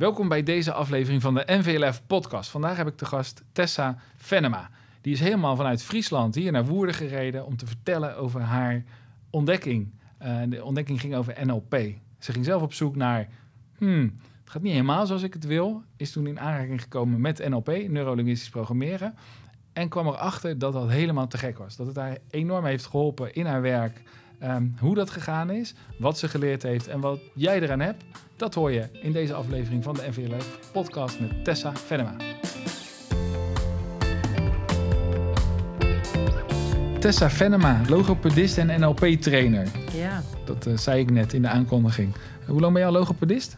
Welkom bij deze aflevering van de NVLF podcast. Vandaag heb ik te gast Tessa Venema. Die is helemaal vanuit Friesland hier naar Woerden gereden om te vertellen over haar ontdekking. Uh, de ontdekking ging over NLP. Ze ging zelf op zoek naar, hmm, het gaat niet helemaal zoals ik het wil. Is toen in aanraking gekomen met NLP, neurolinguistisch programmeren. En kwam erachter dat dat helemaal te gek was. Dat het haar enorm heeft geholpen in haar werk. Um, hoe dat gegaan is, wat ze geleerd heeft en wat jij eraan hebt, dat hoor je in deze aflevering van de NVLF podcast met Tessa Venema. Tessa Venema, logopedist en NLP-trainer. Ja. Dat uh, zei ik net in de aankondiging. Hoe lang ben je al logopedist?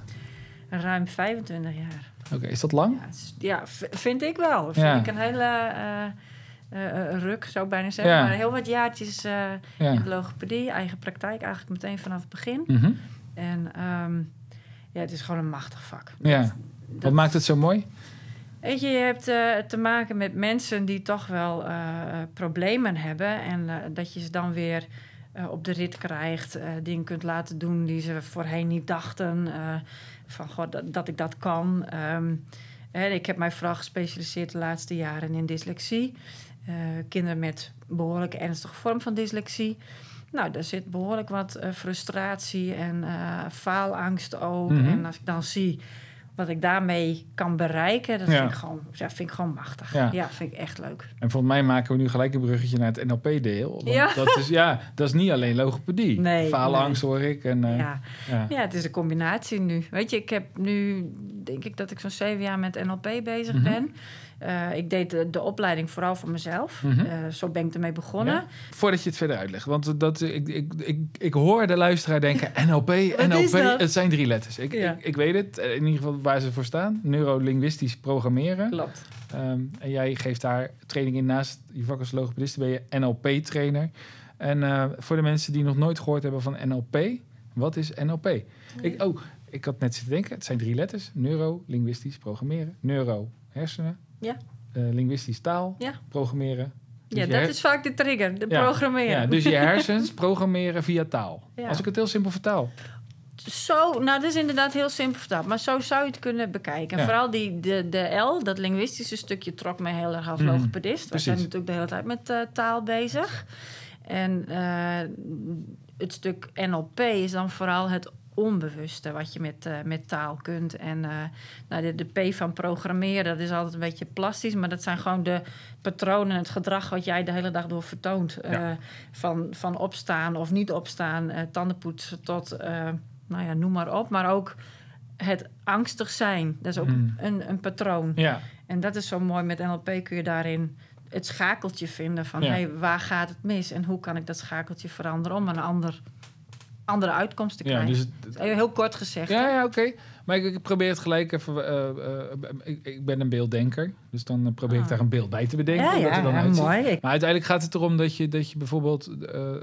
Ruim 25 jaar. Oké, is dat lang? Ja, ja vind ik wel. Vind ja. ik een hele uh, uh, ruk, zou ik bijna zeggen. Ja. Maar heel wat jaartjes in de logopedie. Eigen praktijk eigenlijk meteen vanaf het begin. Mm -hmm. En um, ja, het is gewoon een machtig vak. Ja. Dat, wat maakt het zo mooi? Weet je, je hebt uh, te maken met mensen die toch wel problemen hebben. En dat je ze dan weer op de rit krijgt. dingen kunt laten doen die ze voorheen niet dachten. van god, dat, dat, ik dat kan. Um, ik heb mij vooral gespecialiseerd de laatste jaren in dyslexie. Kinderen met behoorlijk ernstige vorm van dyslexie. Nou, daar zit behoorlijk wat frustratie en faalangst ook. Mm -hmm. En als ik dan zie wat ik daarmee kan bereiken, dat ja. vind, ik gewoon, ja, vind ik gewoon machtig. Ja. ja. vind ik echt leuk. En volgens mij maken we nu gelijk een bruggetje naar het NLP-deel. Ja. Dat is, ja, dat is niet alleen logopedie. Nee, Faalangst nee. hoor ik. En, uh, ja. Ja. ja, het is een combinatie nu. Weet je, ik heb nu, denk ik dat ik zo'n zeven jaar met NLP bezig mm -hmm. ben. Uh, ik deed de, de, opleiding vooral voor mezelf. Mm -hmm. uh, zo ben ik ermee begonnen. Ja. Voordat je het verder uitlegt. Want dat, ik, ik, ik, ik hoor de luisteraar denken... NLP, NLP, het zijn drie letters. Ik, ja. ik, ik, weet het, in ieder geval waar ze voor staan. Neurolinguistisch programmeren. Klopt. Um, en jij geeft daar training in. Naast je vak als logopedist ben je NLP-trainer. En uh, voor de mensen die nog nooit gehoord hebben van NLP... Wat is NLP? Nee. Ik, oh, ik had net zitten denken. Het zijn drie letters. Neuro-linguistisch programmeren. Neuro, hersenen. Ja. Uh, linguistisch taal, ja. programmeren. Dus ja, dat is vaak de trigger, de ja. programmeren. Ja, dus je hersens programmeren via taal. Ja. Als ik het heel simpel vertaal. Zo, nou dat is inderdaad heel simpel vertaald. Maar zo zou je het kunnen bekijken. En vooral die, de, de L, dat linguïstische stukje, trok mij heel erg als mm, logopedist. We zijn natuurlijk de hele tijd met uh, taal bezig. En uh, het stuk NLP is dan vooral het onbewuste wat je met, uh, met taal kunt. En uh, nou, de, de, P van programmeren, dat is altijd een beetje plastisch, maar dat zijn gewoon de patronen, het gedrag wat jij de hele dag door vertoont. Uh, ja. van, van opstaan of niet opstaan, tandenpoetsen tot, nou ja, noem maar op. Maar ook het angstig zijn, dat is ook Hmm. een, een patroon. Ja. En dat is zo mooi met NLP kun je daarin het schakeltje vinden van Ja. hey, waar gaat het mis en hoe kan ik dat schakeltje veranderen om een ander, andere uitkomst te Ja, krijgen. dus het, Heel kort gezegd. ja, ja oké. Maar ik, ik probeer het gelijk even... eh, eh, ik, ik ben een beelddenker. Dus dan eh, probeer ik Ah. daar een beeld bij te bedenken. Ja, dat ja, er dan ja, mooi. Maar uiteindelijk gaat het erom dat je, dat je bijvoorbeeld... eh, eh,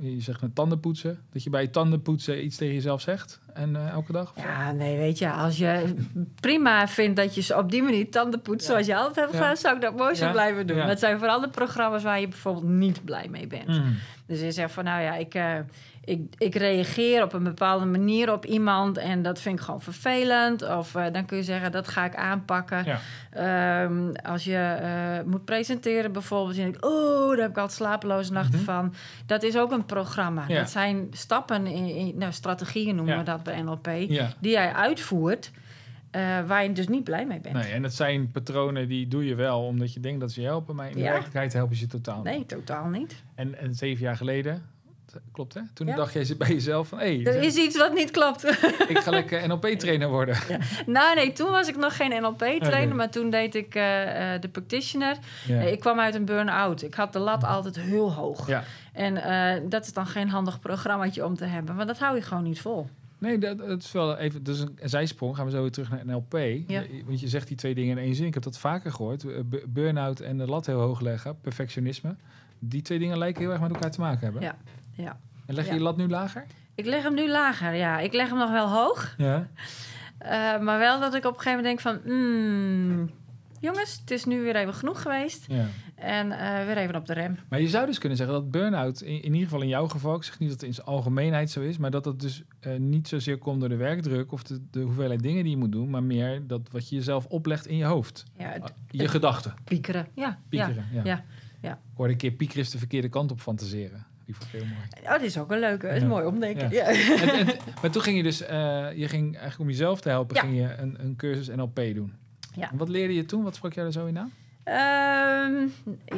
je zegt met tanden poetsen. Dat je bij je tanden poetsen iets tegen jezelf zegt. En eh, elke dag. Ja, nee, weet je, als je prima vindt dat je ze op die manier tanden poetst zoals je altijd hebt Ja. gedaan, zou ik dat mooi zo Ja. blijven doen. Het zijn vooral de programma's waar je bijvoorbeeld niet blij mee bent. Mm. Dus je zegt van, nou ja, ik, eh, ik, ik reageer op een bepaalde manier op iemand en dat vind ik gewoon vervelend. Of eh, dan kun je zeggen, dat ga ik aanpakken. Ja. Ehm, als je eh, moet presenteren bijvoorbeeld, je denkt, oh, daar heb ik altijd slapeloze nachten Mhm. van. Dat is ook een programma. Ja. Dat zijn stappen, in, in nou, strategieën noemen Ja. we dat bij NLP, die jij uitvoert, eh, waar je dus niet blij mee bent. Nee, en het zijn patronen die doe je wel omdat je denkt dat ze je helpen. Maar in de werkelijkheid helpen ze je totaal niet. Nee, totaal niet. En, en zeven jaar geleden, klopt hè? Toen Ja. dacht jij bij jezelf van... Hé, Er is iets wat niet klopt. ik ga lekker NLP-trainer worden. nou, nee, toen was ik nog geen NLP-trainer, maar toen deed ik eh, eh, de practitioner. Ja. Eh, ik kwam uit een burn-out. Ik had de lat altijd heel hoog. ja. En dat is dan geen handig programmaatje om te hebben, want dat hou je gewoon niet vol. Nee, dat, dat is wel even... Dus een, een zijsprong. Gaan we zo weer terug naar NLP. Ja. Je- Want je zegt die twee dingen in één zin. Ik heb dat vaker gehoord. Eh, bu- Burn-out en de lat heel hoog leggen. Perfectionisme. Die twee dingen lijken heel erg met elkaar te maken hebben. Ja, ja. En leg je Ja. je lat nu lager? Ik leg hem nu lager, ja. Ik leg hem nog wel hoog. Ja. Eh, maar wel dat ik op een gegeven moment denk van... mm, jongens, het is nu weer even genoeg geweest. Ja. En eh, weer even op de rem. Maar je zou dus kunnen zeggen dat burn-out, in, in ieder geval in jouw geval, ik zeg niet dat het in zijn algemeenheid zo is, maar dat het dus eh, niet zozeer komt door de werkdruk of de, de hoeveelheid dingen die je moet doen, maar meer dat wat je jezelf oplegt in je hoofd. Ja, het Ah, Je gedachten. piekeren. Ja, Piekeren. Ja. ja, ja. Ik hoorde een keer piekeren is de verkeerde kant op fantaseren. Die vond ik heel mooi. Oh, dat is ook een leuke. Dat is Ja. mooi omdenken. Ja. Ja. En, en- maar toen ging je dus, eh, je ging eigenlijk om jezelf te helpen, ging je een, een cursus NLP doen. Ja. En wat leerde je toen? Wat sprak jij er zo in aan? Ehm,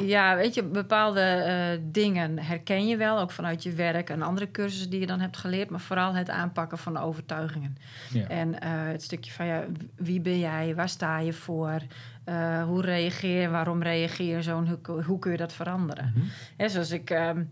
ja, weet je, bepaalde eh, dingen herken je wel, ook vanuit je werk en andere cursussen die je dan hebt geleerd, maar vooral het aanpakken van overtuigingen. Ja. En eh, het stukje van ja, wie ben jij, waar sta je voor, hoe reageer je, waarom reageer je zo en hoe, hoe kun je dat veranderen? Mhm. Hè, zoals ik, ehm,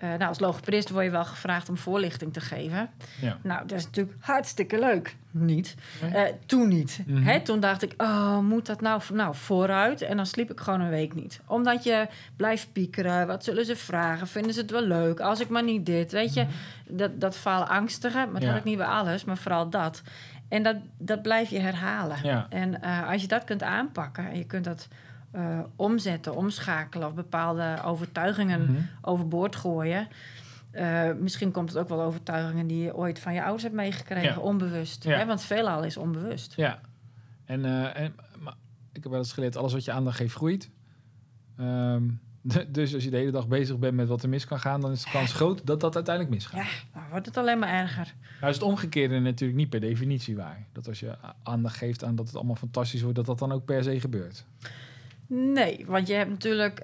eh, nou, als logopedist word je wel gevraagd om voorlichting te geven. Ja. Nou, dat is natuurlijk hartstikke leuk. Niet. Nee? Eh, toen niet. Mhm. Hè, toen dacht ik, oh, moet dat nou, nou vooruit? En dan sliep ik gewoon een week niet. Omdat je blijft piekeren. Wat zullen ze vragen? Vinden ze het wel leuk? Als ik maar niet dit. Weet je, dat, dat faalangstigen. Maar dat Mhm. Ja. had ik niet bij alles, maar vooral dat. En dat, dat blijf je herhalen. Ja. En eh, als je dat kunt aanpakken en je kunt dat eh, omzetten, omschakelen of bepaalde overtuigingen Mhm. overboord gooien. Eh, misschien komt het ook wel overtuigingen die je ooit van je ouders hebt meegekregen, Ja. onbewust. Ja. Hè? Want veelal is onbewust. Ja, en, eh, en maar ik heb wel eens geleerd, alles wat je aandacht geeft groeit. Ehm, dus als je de hele dag bezig bent met wat er mis kan gaan, dan is de kans groot dat dat uiteindelijk misgaat. Ja, dan wordt het alleen maar erger. Nou is het omgekeerde natuurlijk niet per definitie waar. Dat als je aandacht geeft aan dat het allemaal fantastisch wordt, dat dat dan ook per se gebeurt. Nee, want je hebt natuurlijk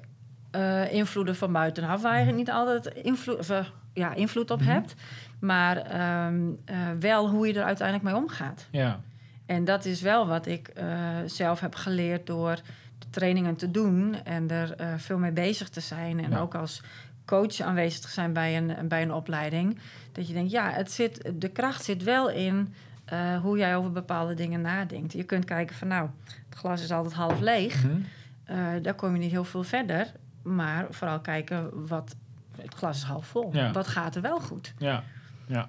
eh, invloeden van buitenaf waar je niet altijd invloed, of, eh, ja, invloed op Mhm. hebt. Maar ehm, eh, wel hoe je er uiteindelijk mee omgaat. Ja, En dat is wel wat ik zelf heb geleerd door de trainingen te doen en er veel mee bezig te zijn. En Ja. ook als coach aanwezig te zijn bij een, bij een opleiding. Dat je denkt, ja, het zit, de kracht zit wel in hoe jij over bepaalde dingen nadenkt. Je kunt kijken van, nou, het glas is altijd half leeg. Mhm. Eh, daar kom je niet heel veel verder. Maar vooral kijken wat. Het glas is half vol. Ja. Wat gaat er wel goed? ja, ja.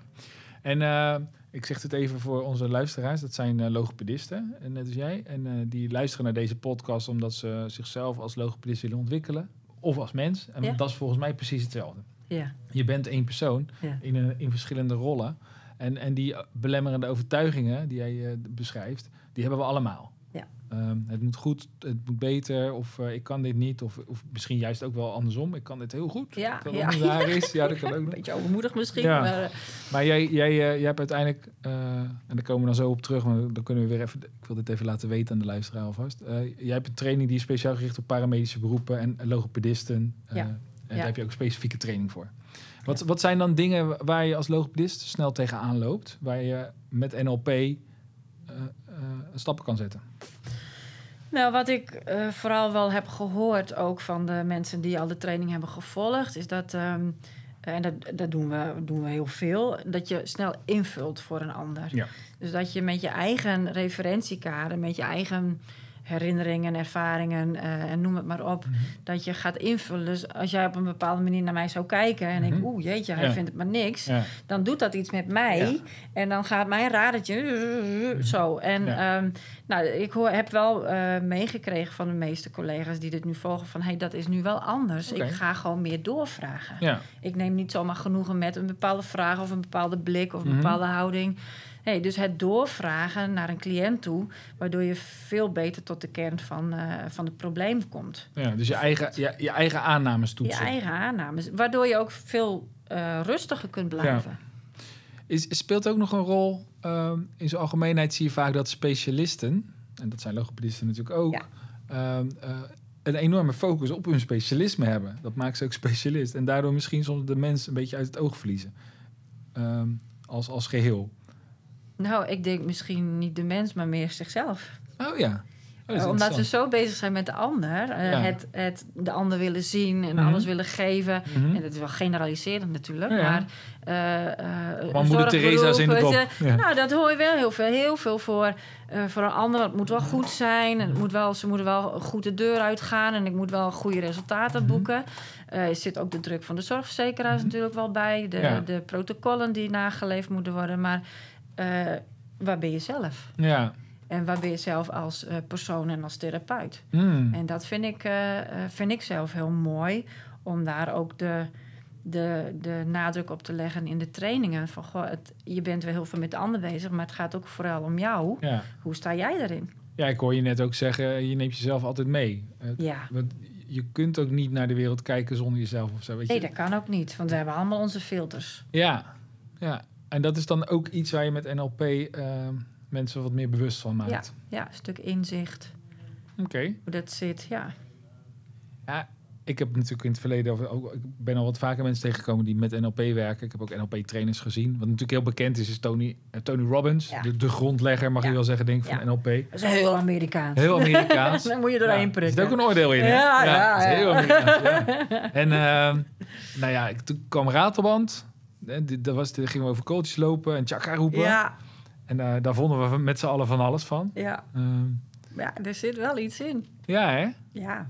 En eh, ik zeg het even voor onze luisteraars, dat zijn eh, logopedisten, en net als jij. En die luisteren naar deze podcast omdat ze zichzelf als logopedist willen ontwikkelen. Of als mens. En Ja. dat is volgens mij precies hetzelfde. Ja, Je bent één persoon ja. in, een, in verschillende rollen. En, en die belemmerende overtuigingen die jij beschrijft, die hebben we allemaal. Ehm, het moet goed, het moet beter, of eh, ik kan dit niet. Of, of misschien juist ook wel andersom, ik kan dit heel goed. Ja, Terwijl ja. is. Ja, dat kan ook Een beetje overmoedig misschien. Ja. Maar, eh, Maar jij, jij, eh, jij hebt uiteindelijk, en daar komen we dan zo op terug, maar dan kunnen we weer even, ik wil dit even laten weten aan de luisteraar alvast. Jij hebt een training die is speciaal gericht op paramedische beroepen en logopedisten. Ja. En daar heb je ook specifieke training voor. Wat, wat zijn dan dingen waar je als logopedist snel tegenaan loopt, waar je met NLP stappen kan zetten? Nou, wat ik eh, vooral wel heb gehoord, ook van de mensen die al de training hebben gevolgd, is dat, ehm, en dat, dat doen, we, doen we heel veel, dat je snel invult voor een ander. Ja. Dus dat je met je eigen referentiekader, met je eigen herinneringen, ervaringen eh, en noem het maar op, Mhm. dat je gaat invullen. Dus als jij op een bepaalde manier naar mij zou kijken en ik, Mhm. oeh jeetje, hij Ja. vindt het maar niks, Ja. dan doet dat iets met mij. Ja. En dan gaat mijn radertje zo. En ehm, nou, ik hoor, heb wel eh, meegekregen van de meeste collega's die dit nu volgen... van hey, dat is nu wel anders. Ik ga gewoon meer doorvragen. Ik neem niet zomaar genoegen met een bepaalde vraag... of een bepaalde blik of een Mhm. bepaalde houding. Hey, dus het doorvragen naar een cliënt toe... waardoor je veel beter tot de kern van, eh, van het probleem komt. ja, dus je eigen, je, je eigen aannames Je toetsen. eigen aannames. Waardoor je ook veel eh, rustiger kunt blijven. Is, speelt ook nog een rol, ehm, in zijn algemeenheid zie je vaak dat specialisten, en dat zijn logopedisten natuurlijk ook, Ja. ehm, eh, een enorme focus op hun specialisme hebben. Dat maakt ze ook specialist. En daardoor misschien soms de mens een beetje uit het oog verliezen. Ehm, als, als geheel. Nou, ik denk misschien niet de mens, maar meer zichzelf. Oh ja. Oh, Eh, Omdat we zo bezig zijn met de ander. eh, Ja. het, het de ander willen zien en Mhm. alles willen geven. Mhm. En dat is wel generaliserend natuurlijk. Ja, ja. Maar eh, eh, moeder Theresa's in de Ja. Nou, dat hoor je wel heel veel. Heel veel voor, voor een ander. Het moet wel goed zijn. Het moet wel, ze moeten wel goed de deur uitgaan. En ik moet wel goede resultaten Mhm. boeken. Er zit ook de druk van de zorgverzekeraars natuurlijk wel bij. De, de protocollen die nageleefd moeten worden. Maar waar ben je zelf? Ja, En waar ben je zelf als eh, persoon en als therapeut? Hmm. En dat vind ik, eh, eh, vind ik zelf heel mooi, om daar ook de, de, de nadruk op te leggen in de trainingen. Van, goh, het, je bent wel heel veel met de ander bezig, maar het gaat ook vooral om jou. Ja. Hoe sta jij erin? ja, ik hoor je net ook zeggen, je neemt jezelf altijd mee. Eh, Ja. Want je kunt ook niet naar de wereld kijken zonder jezelf of zo. Weet je? Nee, dat kan ook niet, want we hebben allemaal onze filters. Ja, ja. En dat is dan ook iets waar je met NLP eh, mensen wat meer bewust van Ja, maakt. ja, een stuk inzicht, Oké. hoe dat zit, ja. Ja, ik heb natuurlijk in het verleden, ook, ik ben al wat vaker mensen tegengekomen die met NLP werken. Ik heb ook NLP-trainers gezien. Wat natuurlijk heel bekend is, is Tony, eh, Tony Robbins. Ja. De, de grondlegger, mag Ja. je wel zeggen, denk ik, van Ja. NLP. Dat is heel Amerikaans. Heel Amerikaans. Dan moet je Ja, Er prikken. zit ook een oordeel in? Ja, ja, heel ja. Amerikaans, ja. En ehm, nou ja, ik, toen kwam Ratelband. Dat was, daar gingen we over coaches lopen en chakra roepen. Ja, En eh, daar vonden we met z'n allen van alles van. ja, Ehm, ja, er zit wel iets in. ja, hè? Ja,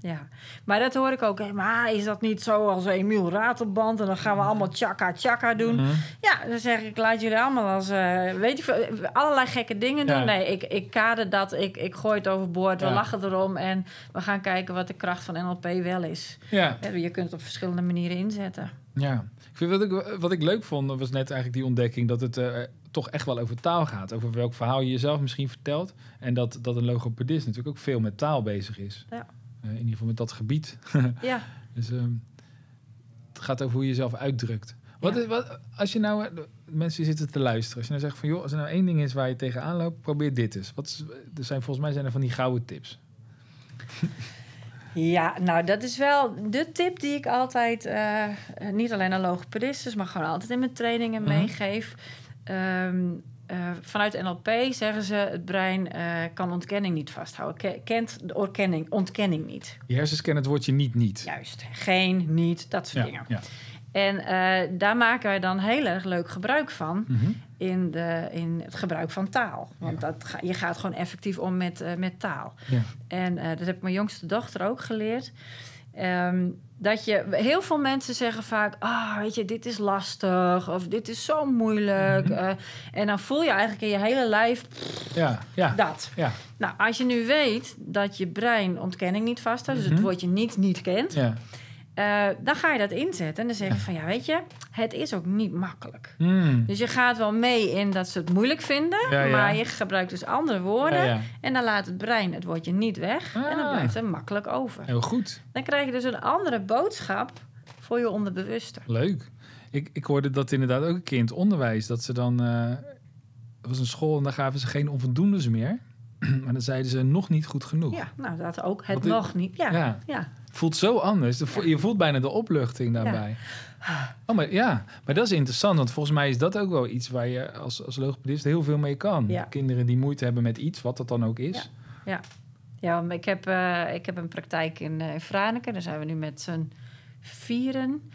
ja. Maar dat hoor ik ook. Maar is dat niet zo als Emiel Ratelband? En dan gaan we allemaal tjaka tjaka doen. Mhm. Ja, dan zeg ik, laat jullie allemaal als... eh, weet allerlei gekke dingen doen. Ja. Nee, ik, ik kader dat. Ik, ik gooi het overboord. We Ja. lachen erom. En we gaan kijken wat de kracht van NLP wel is. Ja, Je kunt het op verschillende manieren inzetten. Ja, ik vind wat ik, wat ik leuk vond, was net eigenlijk die ontdekking dat het eh, toch echt wel over taal gaat. Over welk verhaal je jezelf misschien vertelt. En dat, dat een logopedist natuurlijk ook veel met taal bezig is. Ja. Eh, in ieder geval met dat gebied. Ja, dus ehm, het gaat over hoe je jezelf uitdrukt. Wat, Ja. is- wat, als je nou, eh, mensen die zitten te luisteren, als je nou zegt van joh, als er nou één ding is waar je tegenaan loopt, probeer dit eens. Wat is, er zijn volgens mij zijn er van die gouden tips. Ja, nou dat is wel de tip die ik altijd, eh, niet alleen aan logopedistes, maar gewoon altijd in mijn trainingen Mhm. meegeef. Ehm, eh, vanuit NLP zeggen ze, het brein eh, kan ontkenning niet vasthouden. Ke- kent de ontkenning, ontkenning niet. Je hersens kennen het woordje niet niet. Juist, geen, niet, dat soort ja, dingen. ja. En eh, daar maken wij dan heel erg leuk gebruik van Mhm. in, de, in het gebruik van taal. Want Ja. dat ga, je gaat gewoon effectief om met, eh, met taal. ja. En eh, dat heb mijn jongste dochter ook geleerd. Ehm, dat je, heel veel mensen zeggen vaak, ah, weet je, dit is lastig of dit is zo moeilijk. Mhm. en dan voel je eigenlijk in je hele lijf Ja, ja, dat. ja, Nou, als je nu weet dat je brein ontkenning niet vasthoudt, dus Mhm. het woordje niet niet kent, ja. Eh, dan ga je dat inzetten. En dan zeg je van, ja, weet je, het is ook niet makkelijk. Hmm. Dus je gaat wel mee in dat ze het moeilijk vinden, Ja, ja. maar je gebruikt dus andere woorden. Ja. En dan laat het brein het woordje niet weg. En dan Ah. blijft er makkelijk over. Heel goed. Dan krijg je dus een andere boodschap voor je onderbewuste. Leuk. Ik, ik hoorde dat inderdaad ook een keer in het onderwijs. Dat ze dan... er was een school en daar gaven ze geen onvoldoendes meer. maar dan zeiden ze nog niet goed genoeg. Ja, nou dat ook. Het is- nog niet. Ja, Ja. ja. Voelt zo anders. Je voelt bijna de opluchting daarbij. Oh, maar ja, maar dat is interessant. Want volgens mij is dat ook wel iets waar je als, als logopedist heel veel mee kan. Ja. Kinderen die moeite hebben met iets, wat dat dan ook is. ja maar ik, heb, eh, ik heb een praktijk in, uh, in Franeker. Daar zijn we nu met z'n vieren.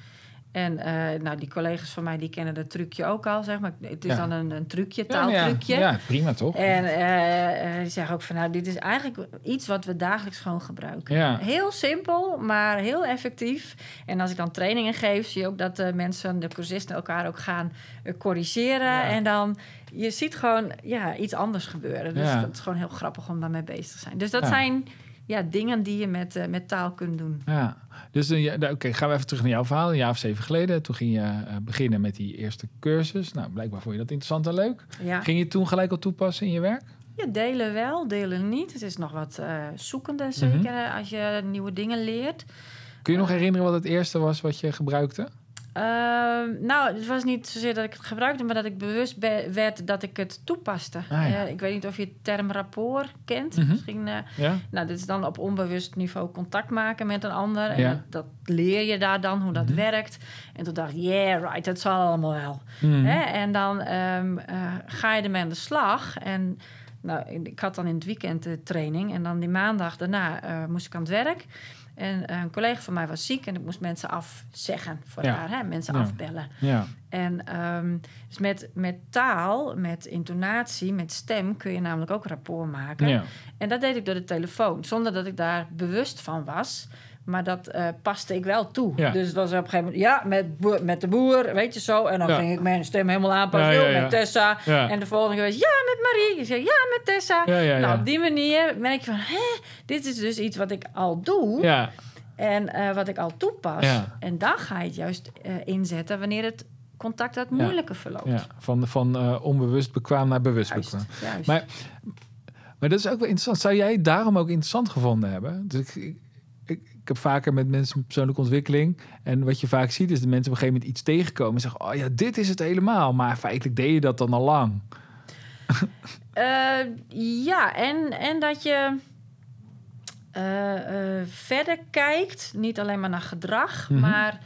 En eh, nou, die collega's van mij die kennen dat trucje ook al, zeg maar. Het is Ja. dan een, een trucje, Ja, maar ja, taaltrucje. Ja, prima toch? En eh, eh, die zeggen ook van, nou, dit is eigenlijk iets wat we dagelijks gewoon gebruiken. Ja. Heel simpel, maar heel effectief. En als ik dan trainingen geef, zie je ook dat de mensen, de cursisten, elkaar ook gaan corrigeren. Ja. En dan, je ziet gewoon ja, iets anders gebeuren. Dus dat is gewoon heel grappig om daarmee bezig te zijn. Dus dat zijn ja, dingen die je met, eh, met taal kunt doen. Ja, dus eh, ja, nou, oké, gaan we even terug naar jouw verhaal. Een jaar of zeven geleden, toen ging je eh, beginnen met die eerste cursus. Nou, blijkbaar vond je dat interessant en leuk. Ja. Ging je toen gelijk al toepassen in je werk? Ja, delen wel, delen niet. Het is nog wat zoekende, zeker Mhm. eh, als je nieuwe dingen leert. Kun je nog herinneren wat het eerste was wat je gebruikte? Ehm, nou, het was niet zozeer dat ik het gebruikte, maar dat ik bewust be- werd dat ik het toepaste. Ah, ja. Eh, ik weet niet of je het term rapport kent. Mhm. Misschien, eh, Ja? nou, dit is dan op onbewust niveau contact maken met een ander. En Ja. dat, dat leer je daar dan, hoe dat Mhm. werkt. En toen dacht ik, yeah, right, dat zal allemaal wel. Mhm. En dan ehm, eh, ga je ermee aan de slag. En nou, ik had dan in het weekend de training. En dan die maandag daarna moest ik aan het werk. En eh, een collega van mij was ziek en ik moest mensen afzeggen voor Ja. haar. Hè? Mensen Ja. afbellen. Ja. En ehm, dus met, met taal, met intonatie, met stem kun je namelijk ook rapport maken. En dat deed ik door de telefoon, zonder dat ik daar bewust van was. Maar dat eh, paste ik wel toe. Ja. Dus het was op een gegeven moment... Ja, met, boer- met de boer, weet je zo. En dan Ja. ging ik mijn stem helemaal aanpassen. Ja. Met Tessa. En de volgende keer was... Ja, met Marie. Ik zei, ja, met Tessa. Nou, op die manier merk je van... Hé, dit is dus iets wat ik al doe. Ja, En eh, wat ik al toepas. Ja. En dan ga je het juist eh, inzetten... wanneer het contact wat moeilijker verloopt. ja. van, van onbewust bekwaam naar bewust Juist, bekwaam. juist. Maar, maar dat is ook wel interessant. Zou jij het daarom ook interessant gevonden hebben? Dus ik, ik, heb vaker met mensen persoonlijke ontwikkeling. En wat je vaak ziet is dat mensen op een gegeven moment iets tegenkomen. En zeggen, oh ja, dit is het helemaal. Maar feitelijk deed je dat dan al lang. Eh, ja, en, en dat je eh, eh, verder kijkt, niet alleen maar naar gedrag, Mhm. maar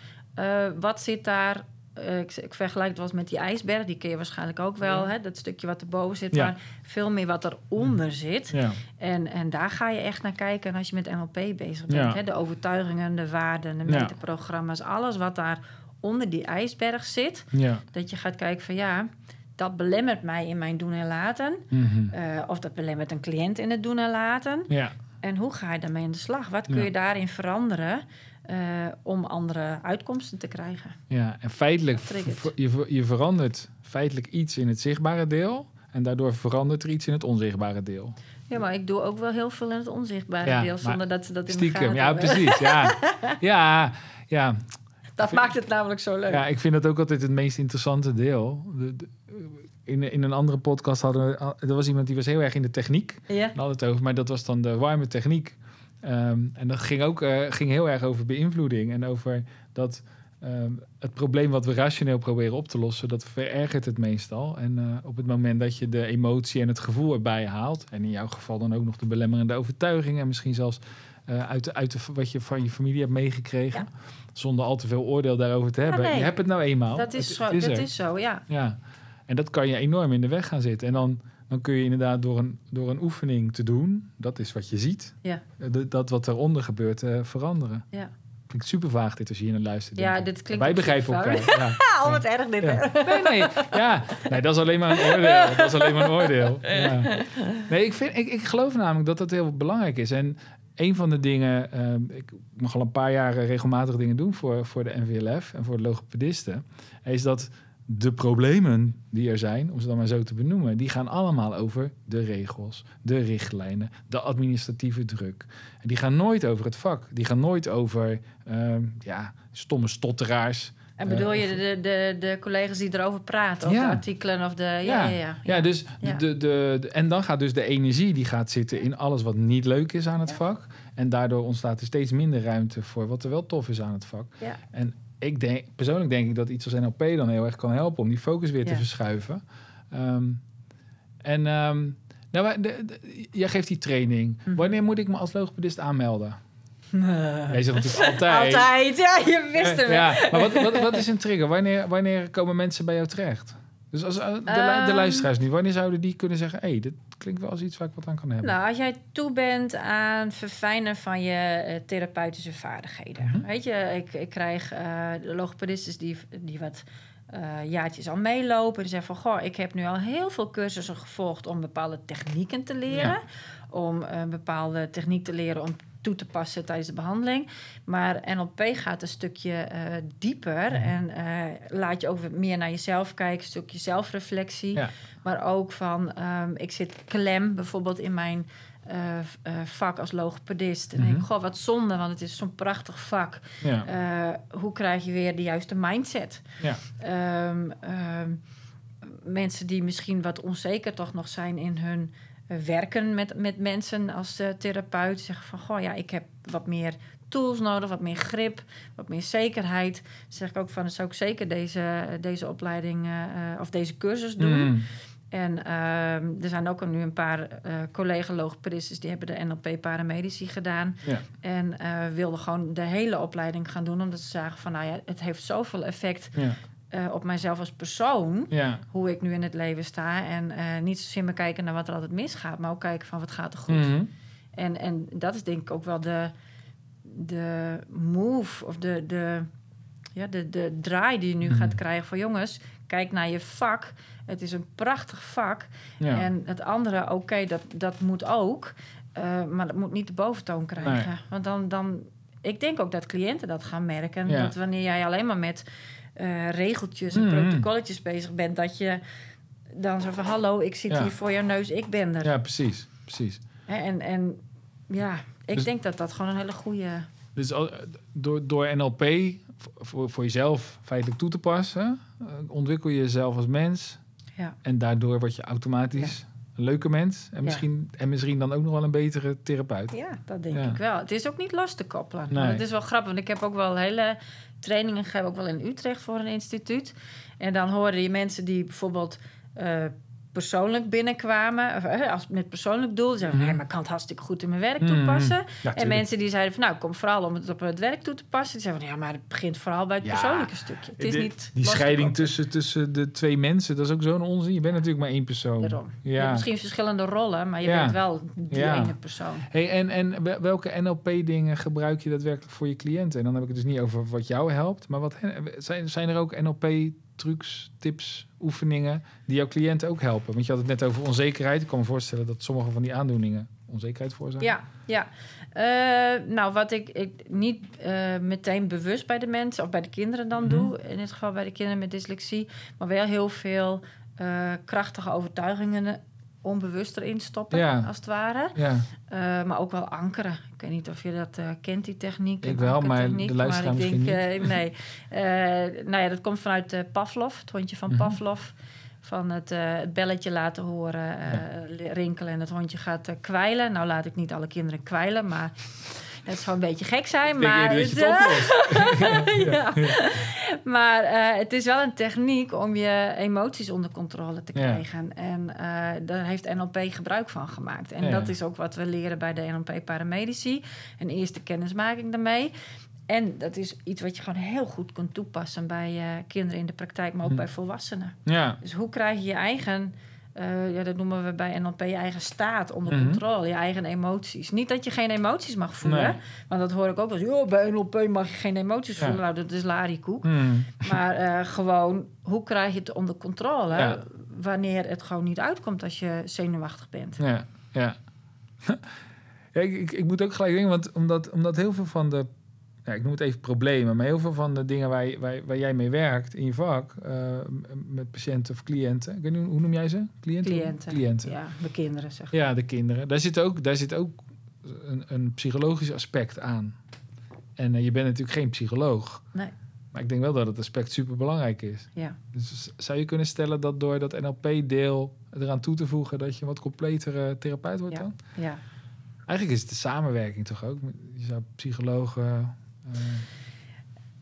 wat zit daar. Eh, ik, ik vergelijk het wel eens met die ijsberg, die ken je waarschijnlijk ook wel, hè, dat stukje wat erboven zit, Ja. maar veel meer wat eronder zit. Ja, En, en daar ga je echt naar kijken als je met NLP bezig bent. Hè? De overtuigingen, de waarden, de Ja. meterprogramma's, alles wat daar onder die ijsberg zit. Dat je gaat kijken van ja, dat belemmert mij in mijn doen en laten. Mhm. Eh, of dat belemmert een cliënt in het doen en laten. ja. En hoe ga je daarmee aan de slag? Wat kun je daarin veranderen eh, om andere uitkomsten te krijgen? Ja, en feitelijk, je, je verandert feitelijk iets in het zichtbare deel. En daardoor verandert er iets in het onzichtbare deel. Ja, maar ik doe ook wel heel veel in het onzichtbare Ja, deel... zonder dat ze dat in de Stiekem, gaten ja, precies. Ja, ja, ja. Dat maakt het namelijk zo leuk. ja, ik vind dat ook altijd het meest interessante deel. De, de- in, in een andere podcast hadden we... Er was iemand die was heel erg in de techniek. Ja, We hadden het over, maar dat was dan de warme techniek. Ehm, en dat ging ook eh, ging heel erg over beïnvloeding. En over dat ehm, het probleem wat we rationeel proberen op te lossen, dat verergert het meestal. En eh, op het moment dat je de emotie en het gevoel erbij haalt, en in jouw geval dan ook nog de belemmerende overtuiging, en misschien zelfs eh, uit, uit de, wat je van je familie hebt meegekregen, zonder al te veel oordeel daarover te hebben. nee. Je hebt het nou eenmaal. dat is, Het- zo, het is dat er. is zo, ja. Ja, en dat kan je enorm in de weg gaan zitten. En dan, dan kun je inderdaad door een, door een oefening te doen, dat is wat je ziet, Ja. eh, dat, dat wat eronder gebeurt, eh, veranderen. ja. Klinkt super vaag dit als je hier naar luistert. Ja, denk ik. dit klinkt Wij ook begrijpen elkaar. Ja. Ah, oh, wat erg dit? Ja. Nee, nee, ja. nee, dat is alleen maar een oordeel. Dat is alleen maar een oordeel. Ja. Nee, ik, vind, ik, ik geloof namelijk dat dat heel belangrijk is. En een van de dingen, ehm, ik mag al een paar jaar regelmatig dingen doen voor, voor de NVLF en voor de logopedisten, is dat de problemen die er zijn, om ze dan maar zo te benoemen, die gaan allemaal over de regels, de richtlijnen, de administratieve druk. En die gaan nooit over het vak. Die gaan nooit over ehm, ja, stomme stotteraars. En bedoel Eh, je de, de, de collega's die erover praten? Of Ja. de artikelen? Of de, ja, ja, ja. Ja, dus. De, de, de- en dan gaat dus de energie die gaat zitten in alles wat niet leuk is aan het vak. En daardoor ontstaat er steeds minder ruimte voor wat er wel tof is aan het vak. Ja. En ik denk, persoonlijk denk ik dat iets als NLP dan heel erg kan helpen om die focus weer te Ja. verschuiven. Ehm, en ehm, nou, de- de- jij geeft die training. Mhm. Wanneer moet ik me als logopedist aanmelden? Jij zegt natuurlijk altijd. Altijd, ja, je wist hem. Ja, maar wat, wat, wat is een trigger? Wanneer, wanneer komen mensen bij jou terecht? Dus als eh, de, lu- de Ehm. luisteraars nu, wanneer zouden die kunnen zeggen: hé, hey, dit klinkt wel als iets waar ik wat aan kan hebben? Nou, als jij toe bent aan verfijnen van je eh, therapeutische vaardigheden. Mhm. Weet je, ik, ik krijg eh de logopedistes die, die wat eh, jaartjes al meelopen. Die zeggen van, goh, ik heb nu al heel veel cursussen gevolgd om bepaalde technieken te leren. Om een bepaalde techniek te leren om toe te passen tijdens de behandeling. Maar NLP gaat een stukje eh, dieper Mhm. en eh, laat je ook meer naar jezelf kijken, een stukje zelfreflectie. Ja. Maar ook van, ehm, ik zit klem bijvoorbeeld in mijn eh, vak als logopedist. En denk ik, Mhm. goh, wat zonde, want het is zo'n prachtig vak. Ja, hoe krijg je weer de juiste mindset? ja. Ehm, ehm, mensen die misschien wat onzeker toch nog zijn in hun werken met, met mensen als eh, therapeut. Zeggen van, goh, ja, ik heb wat meer tools nodig, wat meer grip, wat meer zekerheid. Dan zeg ik ook van, dan zou ik zeker deze, deze opleiding eh, eh, of deze cursus doen. Mm. En ehm, er zijn ook nu een paar eh collega-logopedistes... die hebben de NLP paramedici gedaan. Ja. En wilden gewoon de hele opleiding gaan doen... omdat ze zagen van, nou ja, het heeft zoveel effect... Ja. Eh, op mijzelf als persoon... Ja. hoe ik nu in het leven sta. En eh, niet zozeer maar kijken naar wat er altijd misgaat... maar ook kijken van, wat gaat er goed. Mhm. En, en dat is denk ik ook wel de, de move of de, de, ja, de, de draai die je nu Mhm. gaat krijgen voor jongens. Kijk naar je vak. Het is een prachtig vak. Ja. En het andere, oké, dat, dat moet ook. eh, maar dat moet niet de boventoon krijgen. Nee. Want dan, dan ik denk ook dat cliënten dat gaan merken. Ja. Dat wanneer jij alleen maar met eh, regeltjes en Mhm. protocolletjes bezig bent, dat je dan zo van hallo, ik zit Ja. hier voor jouw neus, ik ben er. Ja, precies. precies. En, en ja, ik Dus- denk dat dat gewoon een hele goede. Dus door, door NLP voor, voor jezelf feitelijk toe te passen, eh, ontwikkel je jezelf als mens. Ja. En daardoor word je automatisch een leuke mens. En Ja. misschien, en misschien dan ook nog wel een betere therapeut. Ja, dat denk ik wel. Het is ook niet los te koppelen. Nee. Het is wel grappig, want ik heb ook wel hele trainingen gegeven, ook wel in Utrecht voor een instituut. En dan hoorde je mensen die bijvoorbeeld eh, persoonlijk binnenkwamen, of, als met persoonlijk doel, zeggen van, Mhm. "Hé, maar ik kan het hartstikke goed in mijn werk Mhm. toepassen. Ja, En mensen die zeiden van, nou, ik kom vooral om het op het werk toe te passen. Die zeiden van, ja, maar het begint vooral bij het Ja, persoonlijke stukje. Het is De- niet die scheiding tussen, tussen de twee mensen, dat is ook zo'n onzin. Je bent natuurlijk maar één persoon. Daarom. Je hebt Ja. misschien verschillende rollen, maar je Ja. bent wel die Ja. ene persoon. Hey, en, en wel- welke NLP-dingen gebruik je daadwerkelijk voor je cliënten? En dan heb ik het dus niet over wat jou helpt, maar wat zijn, zijn er ook NLP-trucs, tips, oefeningen die jouw cliënten ook helpen? Want je had het net over onzekerheid. Ik kan me voorstellen dat sommige van die aandoeningen onzekerheid veroorzaken. Ja, ja. Eh, nou, wat ik, ik niet eh, meteen bewust bij de mensen of bij de kinderen dan Mhm. doe, in dit geval bij de kinderen met dyslexie, maar wel heel veel eh, krachtige overtuigingen onbewust erin stoppen, Ja. als het ware. Ja, Eh, maar ook wel ankeren. Ik weet niet of je dat eh, kent, die techniek. Ik wel, maar de luisteraar maar ik misschien denk, eh, nee. Nou ja, dat komt vanuit Pavlov, het hondje van Mhm. Pavlov. Van het, het belletje laten horen, rinkelen en het hondje gaat kwijlen. Nou laat ik niet alle kinderen kwijlen, maar het zou een beetje gek zijn. ik maar eerder dat je het, oplost. ja. Maar eh, het is wel een techniek om je emoties onder controle te Ja. krijgen. En eh, daar heeft NLP gebruik van gemaakt. En Ja. dat is ook wat we leren bij de NLP paramedici. Een eerste kennismaking daarmee. En dat is iets wat je gewoon heel goed kunt toepassen bij eh, kinderen in de praktijk, maar ook Hm. bij volwassenen. Ja, Dus hoe krijg je je eigen, eh, ja, dat noemen we bij NLP, je eigen staat onder Mhm. controle, je eigen emoties. Niet dat je geen emoties mag voelen, Nee. want dat hoor ik ook wel eens. "Joh, bij NLP mag je geen emoties Ja. voelen. Nou, dat is larikoek. Hmm. Maar eh, gewoon, hoe krijg je het onder controle Ja. wanneer het gewoon niet uitkomt als je zenuwachtig bent? Ja, ja. ja ik, ik, ik moet ook gelijk denken, want omdat, omdat heel veel van de, ja, ik noem het even problemen, maar heel veel van de dingen waar, je- waar, waar jij mee werkt in je vak, eh, met patiënten of cliënten, ik weet niet, hoe noem jij ze? Cliënten? Cliënten. Cliënten. Ja, de kinderen, zeg Ja, de kinderen. Daar zit ook, daar zit ook een, een psychologisch aspect aan. En eh, je bent natuurlijk geen psycholoog. Nee. Maar ik denk wel dat het aspect super belangrijk is. Ja. Dus zou je kunnen stellen dat door dat NLP-deel eraan toe te voegen, dat je een wat completere therapeut wordt Ja. dan? ja. Eigenlijk is het de samenwerking toch ook? Je zou psychologen.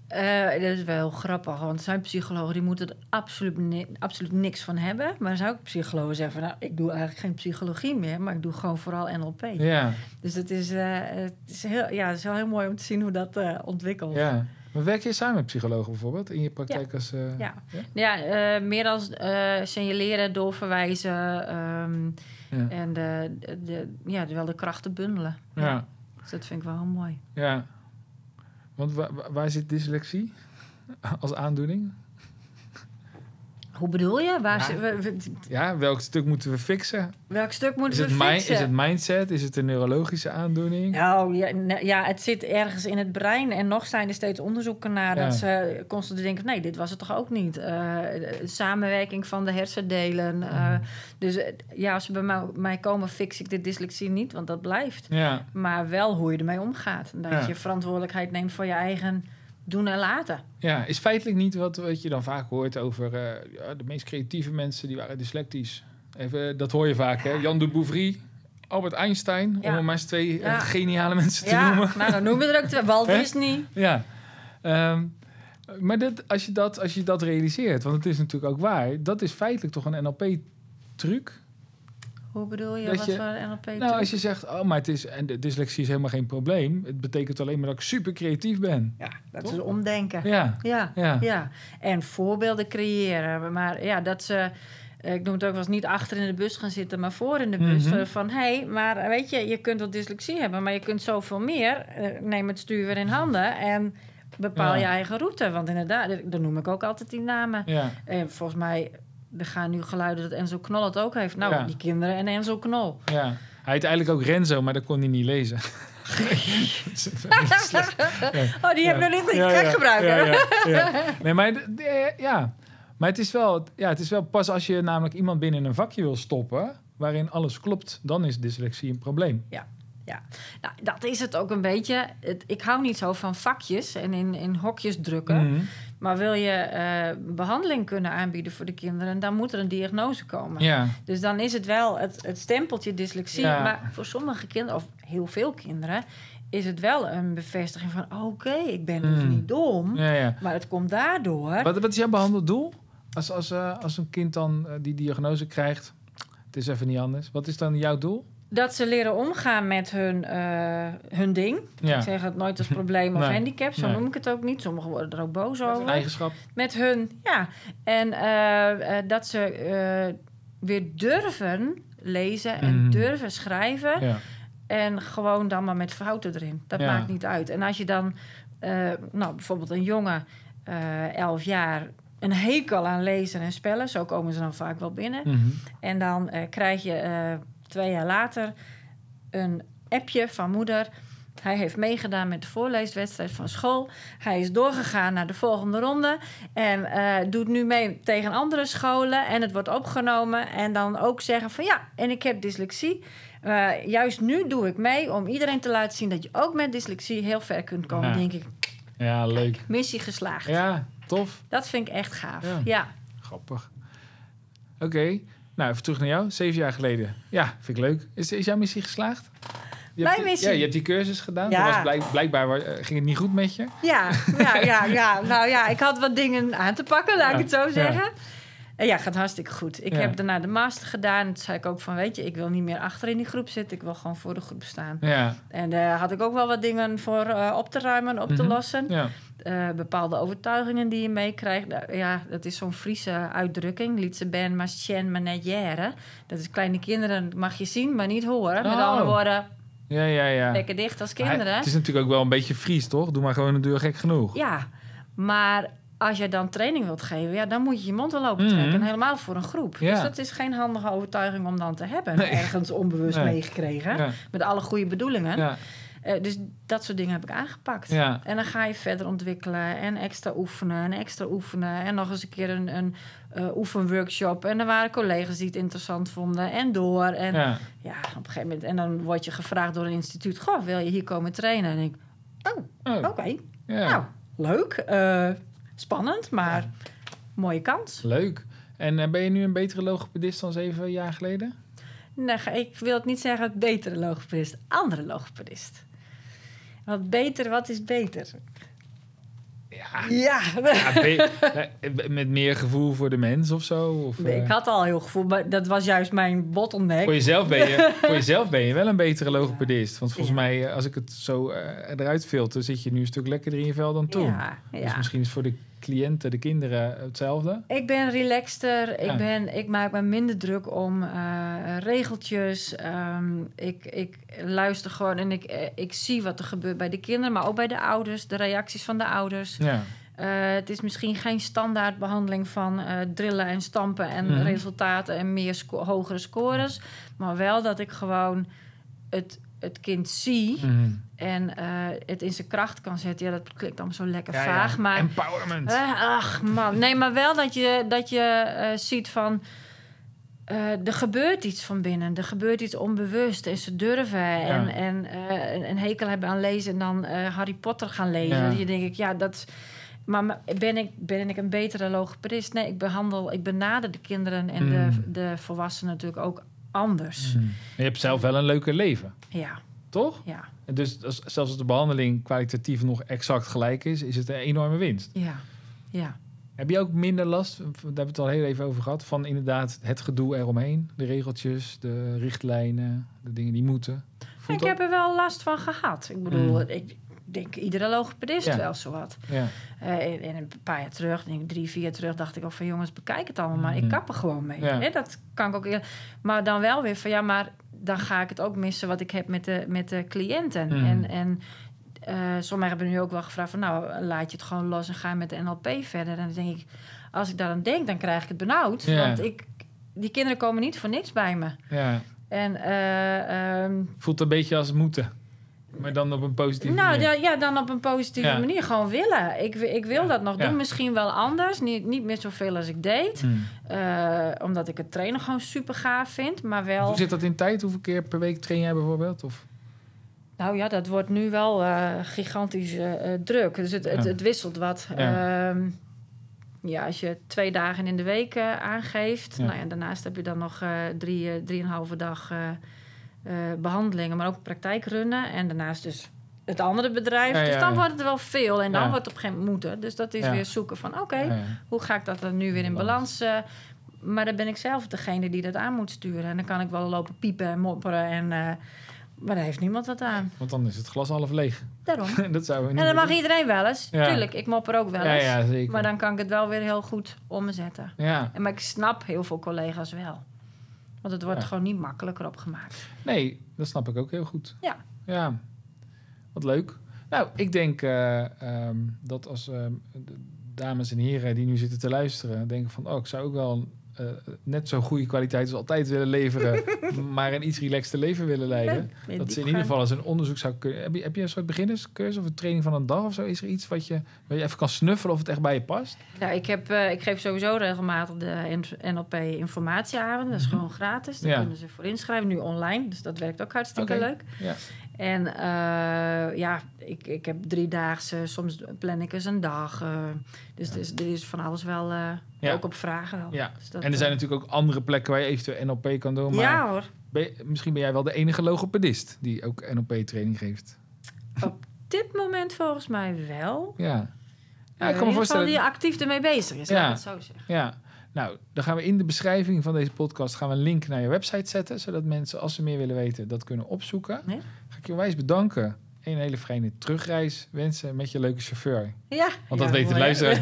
Eh, dat is wel heel grappig, want zijn psychologen die moeten er absoluut, ni- absoluut niks van hebben. Maar zijn ook psychologen zeggen van, nou, ik doe eigenlijk geen psychologie meer, maar ik doe gewoon vooral NLP. ja, Dus het is, eh, het, is heel, ja, het is wel heel mooi om te zien hoe dat eh, ontwikkelt. ja. Maar werk je samen met psychologen bijvoorbeeld in je praktijk als. Ja. Ja? Ja, eh, meer als eh, signaleren, doorverwijzen Ja. en de, de, de- ja, wel de krachten bundelen. ja. Dus dat vind ik wel heel mooi. ja. Want wa- wa- waar zit dyslexie als aandoening? Hoe bedoel je? Waar Ja. ze- we- we- Ja, welk stuk moeten we fixen? welk stuk moeten we fixen? is het mindset? Is het een neurologische aandoning? Nou ja, ja, het zit ergens in het brein. En nog zijn er steeds onderzoeken naar Ja. dat ze constant denken: nee, dit was het toch ook niet. Eh, samenwerking van de hersendelen. Mhm. dus eh, ja, als ze bij mij, komen, fix ik de dyslexie niet, want dat blijft. Ja, Maar wel hoe je ermee omgaat. En dat je verantwoordelijkheid neemt voor je eigen doen en laten. ja, is feitelijk niet wat, wat je dan vaak hoort over eh, ja, de meest creatieve mensen die waren dyslectisch. Even, dat hoor je vaak, hè? Jan de Bouvry, Albert Einstein, Ja. om maar eens twee eh, Ja. geniale mensen te ja, noemen. nou dan noemen we er ook twee. Walt? Disney. Ja. Ehm, maar dat, als, je dat, als je dat realiseert, want het is natuurlijk ook waar, dat is feitelijk toch een NLP-truc. Hoe bedoel je? Dat wat je- voor NLP? Nou, als je zegt, oh, maar het is, en de dyslexie is helemaal geen probleem. Het betekent alleen maar dat ik super creatief ben. Ja, dat Toch? is omdenken. Ja, Ja, ja. ja. En voorbeelden creëren. Maar ja, dat ze... eh, Ik noem het ook wel eens niet achter in de bus gaan zitten, maar voor in de bus. Mhm. Eh, Van, hé, hey, maar weet je, je kunt wel dyslexie hebben, maar je kunt zoveel meer. Eh, Neem het stuur weer in handen en bepaal Ja. je eigen route. Want inderdaad, eh, dan noem ik ook altijd die namen. ja. En volgens mij, er gaan nu geluiden dat Enzo Knol het ook heeft. Nou, Ja. die kinderen en Enzo Knol. ja. Hij heet eigenlijk ook Renzo, maar dat kon hij niet lezen. Oh, die heb Ja. ik nog niet Ja, gek ja, gebruiken. Ja, ja, ja. Nee, maar d- ja. Maar het is, wel, ja, het is wel pas als je namelijk iemand binnen een vakje wil stoppen... waarin alles klopt, dan is dyslexie een probleem. Nou, dat is het ook een beetje. Het, ik hou niet zo van vakjes en in, in hokjes drukken. Mhm. Maar wil je eh, behandeling kunnen aanbieden voor de kinderen, dan moet er een diagnose komen. Ja, Dus dan is het wel het, het stempeltje dyslexie. Ja. Maar voor sommige kinderen, of heel veel kinderen, is het wel een bevestiging van: oké, ik ben dus Mm. niet dom. ja, ja. Maar het komt daardoor. Wat, wat is jouw behandeldoel? Als, als, eh, als een kind dan eh, die diagnose krijgt... is even niet anders. Wat is dan jouw doel? Dat ze leren omgaan met hun, eh, hun ding. Ja. Ik zeg het nooit als probleem of Nee. handicap, zo Nee. noem ik het ook niet. Sommigen worden er ook boos Een over. eigenschap. Met hun, ja. En eh, eh, dat ze weer durven lezen en Mhm. durven schrijven. Ja. En gewoon dan maar met fouten erin. Dat Ja. maakt niet uit. En als je dan, nou bijvoorbeeld een jongen, 11 jaar, een hekel aan lezen en spellen, zo komen ze dan vaak wel binnen. Mhm. En dan eh, krijg je eh, twee jaar later een appje van moeder. Hij heeft meegedaan met de voorleeswedstrijd van school. Hij is doorgegaan naar de volgende ronde. En eh, doet nu mee tegen andere scholen. En het wordt opgenomen. En dan ook zeggen van ja, en ik heb dyslexie. Juist nu doe ik mee om iedereen te laten zien dat je ook met dyslexie heel ver kunt komen. Ja. denk ik, Ja, leuk. missie geslaagd. Ja, tof. Dat vind ik echt gaaf. Ja. ja. Grappig. Oké, nou even terug naar jou. Zeven jaar geleden. Ja, vind ik leuk. Is, is jouw missie geslaagd? Je Mijn hebt, die- missie? Ja, je hebt die cursus gedaan. Ja. Was blijk- blijkbaar eh, ging het niet goed met je. Ja, ja, ja, ja. Nou ja, ik had wat dingen aan te pakken, laat Ja, ik het zo zeggen. En ja, gaat hartstikke goed. Ik Ja. heb daarna de master gedaan. Toen zei ik ook van, weet je, ik wil niet meer achter in die groep zitten. Ik wil gewoon voor de groep staan. Ja, En daar had ik ook wel wat dingen voor eh, op te ruimen, op te Mhm. lossen. ja. Eh, bepaalde overtuigingen die je meekrijgt. Nou, ja, dat is zo'n Friese uitdrukking. Lietse ben maar chen maar net jaren. Dat is kleine kinderen mag je zien, maar niet horen. Met Oh. andere woorden, Ja, ja, ja. lekker dicht als kinderen. Het is natuurlijk ook wel een beetje Fries, toch? Doe maar gewoon een deur gek genoeg. Ja, maar als je dan training wilt geven, ja, dan moet je je mond wel open trekken. Mhm. En helemaal voor een groep. Ja. Dus dat is geen handige overtuiging om dan te hebben. Nee. Ergens onbewust Nee. meegekregen. Ja, Met alle goede bedoelingen. ja, Eh, dus dat soort dingen heb ik aangepakt. En dan ga je verder ontwikkelen en extra oefenen en extra oefenen. En nog eens een keer een, een eh, oefenworkshop. En er waren collega's die het interessant vonden. En door. En ja. op een gegeven moment. En dan word je gevraagd door een instituut. Goh, wil je hier komen trainen? En ik, Oh, oké, ja. nou, leuk. eh, spannend, maar mooie kans. Leuk. En eh, ben je nu een betere logopedist dan zeven jaar geleden? Nee, ik wil het niet zeggen betere logopedist. Andere logopedist. Wat beter, wat is beter? Ja. Eh, met meer gevoel voor de mens of zo? Of, eh, ik had al heel gevoel, maar dat was juist mijn bottleneck. voor, jezelf ben je, voor jezelf ben je wel een betere logopedist. Want volgens mij, eh, als ik het zo eh, eruit filter, zit je nu een stuk lekkerder in je vel dan toen. Dus misschien is voor de cliënten, de kinderen, hetzelfde. Ik ben relaxter. Ik, ben, ik maak me minder druk om eh, regeltjes. Ehm, ik, ik luister gewoon en ik, eh, ik zie wat er gebeurt bij de kinderen, maar ook bij de ouders. De reacties van de ouders. Ja, Eh, het is misschien geen standaard behandeling van eh, drillen en stampen en Mhm. resultaten en meer sco- hogere scores. Maar wel dat ik gewoon het, het kind zie Mhm. en eh, het in zijn kracht kan zetten. Ja, dat klinkt allemaal zo lekker Ja, ja. vaag. Maar Empowerment. eh, ach man, nee, maar wel dat je, dat je eh, ziet van. er gebeurt iets van binnen. Er gebeurt iets onbewust. En ze durven. En, en een- hekel hebben aan lezen. En dan Harry Potter gaan lezen. Je denk ik, ja, dat. Maar ben ik, ben ik een betere logopedist? Nee, ik behandel, ik benader de kinderen en Mm. de, de volwassenen natuurlijk ook anders. Mhm. Je hebt zelf wel een leuker leven, Ja, toch? ja, En dus als, zelfs als de behandeling kwalitatief nog exact gelijk is, is het een enorme winst. ja, ja. Heb je ook minder last, daar hebben we het al heel even over gehad, van inderdaad het gedoe eromheen? De regeltjes, de richtlijnen, de dingen die moeten. Voelt Ik heb er wel last van gehad. Ik bedoel, Mm. ik denk iedere logopedist Ja. wel zowat. Ja. Eh, en, en een paar jaar terug, denk ik drie, vier jaar terug, dacht ik ook van jongens, bekijk het allemaal maar. Mhm. Ik kap er gewoon mee. Ja. Hè, dat kan ik ook Maar dan wel weer van ja, maar dan ga ik het ook missen wat ik heb met de, met de cliënten. Mhm. En, en eh, sommigen hebben nu ook wel gevraagd van nou, laat je het gewoon los en ga met de NLP verder. En dan denk ik, als ik daaraan denk, dan krijg ik het benauwd. Want ik, die kinderen komen niet voor niks bij me. ja. En eh, ehm, Voelt een beetje als moeten. Maar dan op een positieve Nou, manier. ja, ja, dan op een positieve Ja. manier. Gewoon willen. Ik, ik wil Ja. dat nog doen. Misschien wel anders. Niet, niet meer zoveel als ik deed. Hmm. Eh, omdat ik het trainen gewoon super gaaf vind. Maar wel... Hoe zit dat in tijd? Hoeveel keer per week train jij bijvoorbeeld? Of? Nou ja, dat wordt nu wel eh, gigantisch eh, druk. Dus het, het, wisselt wat. Ja. Ja. als je twee dagen in de week aangeeft. Nou ja, daarnaast heb je dan nog drie, drieënhalve dag behandelingen, maar ook praktijkrunnen. En daarnaast dus het andere bedrijf. Ja, dus ja, dan wordt het wel veel. En dan wordt het op een gegeven moment moeten. Dus dat is weer zoeken van oké, hoe ga ik dat dan nu weer in balans... eh, maar dan ben ik zelf degene die dat aan moet sturen. En dan kan ik wel lopen piepen en mopperen. En, eh, maar daar heeft niemand wat aan. Want dan is het glas half leeg. Daarom. dat we niet En dat mag iedereen wel eens. Tuurlijk, ik mopper ook wel Ja, eens. ja, zeker. Maar dan kan ik het wel weer heel goed omzetten. Ja. En maar ik snap heel veel collega's wel. Want het wordt Ja. gewoon niet makkelijker opgemaakt. Nee, dat snap ik ook heel goed. Ja. Ja, wat leuk. Nou, ik denk eh, ehm, dat als ehm, de dames en heren die nu zitten te luisteren... denken van, oh, ik zou ook wel eh, net zo'n goede kwaliteit als altijd willen leveren... maar een iets relaxter leven willen leiden. Dat ze in ieder geval eens een onderzoek zou kunnen... Heb je, heb je een soort beginnerscursus of een training van een dag of zo? Is er iets wat je, waar je even kan snuffelen of het echt bij je past? Nou, ik, heb, eh, ik geef sowieso regelmatig de NLP informatieavond. Dat is Mhm. gewoon gratis. Daar Ja. kunnen ze voor inschrijven. Nu online. Dus dat werkt ook hartstikke leuk. Ja. En eh, ja, ik, ik heb driedaagse. Soms plan ik eens een dag. eh, dus er is, er is van alles wel... eh, Ja. Ook op vragen. Ja. Dus dat, En er zijn natuurlijk ook andere plekken waar je eventueel NLP kan doen. Maar Ja hoor. ben je- misschien ben jij wel de enige logopedist die ook NLP-training geeft. dit moment volgens mij wel. Ja. Ja, Ja, ik in kan me voorstellen. die actief ermee bezig is, Ja. zo zeggen. Ja, nou, dan gaan we in de beschrijving van deze podcast gaan we een link naar je website zetten, zodat mensen, als ze meer willen weten, dat kunnen opzoeken. Nee? Ik je onwijs bedanken. En een hele fijne terugreis wensen met je leuke chauffeur. Ja. Want Ja, dat weten de mooi, hè? luisteraars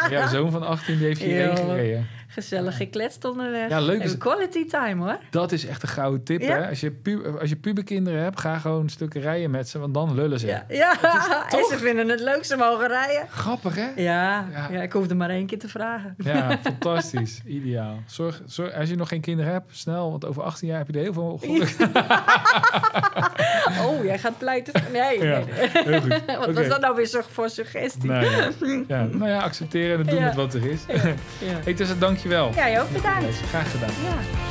niet. Jouw zoon van 18 die heeft hierheen Ja. gereden. Gezellig gekletst onderweg. Ja, leuk is Even quality time hoor. Dat is echt een gouden tip. Ja. Hè? Als, je pu als je puberkinderen hebt, ga gewoon stukken rijden met ze, want dan lullen ze. Ja, ja. en ze vinden het leuk, ze mogen rijden. Grappig, hè? Ja. Ja. Ja. ik hoefde maar één keer te vragen. Ja, fantastisch. Ideaal. Zorg, zorg, als je nog geen kinderen hebt, snel, want over 18 jaar heb je er heel veel geluk. Oh, jij gaat pleiten. Nee, nee. Heel goed. Wat Oké. was dat nou weer zo voor suggestie? Nou ja. nou ja, accepteren en doen met wat er is. Ja. Hey Tessa, dankjewel. Jij ook bedankt. Graag gedaan. Ja.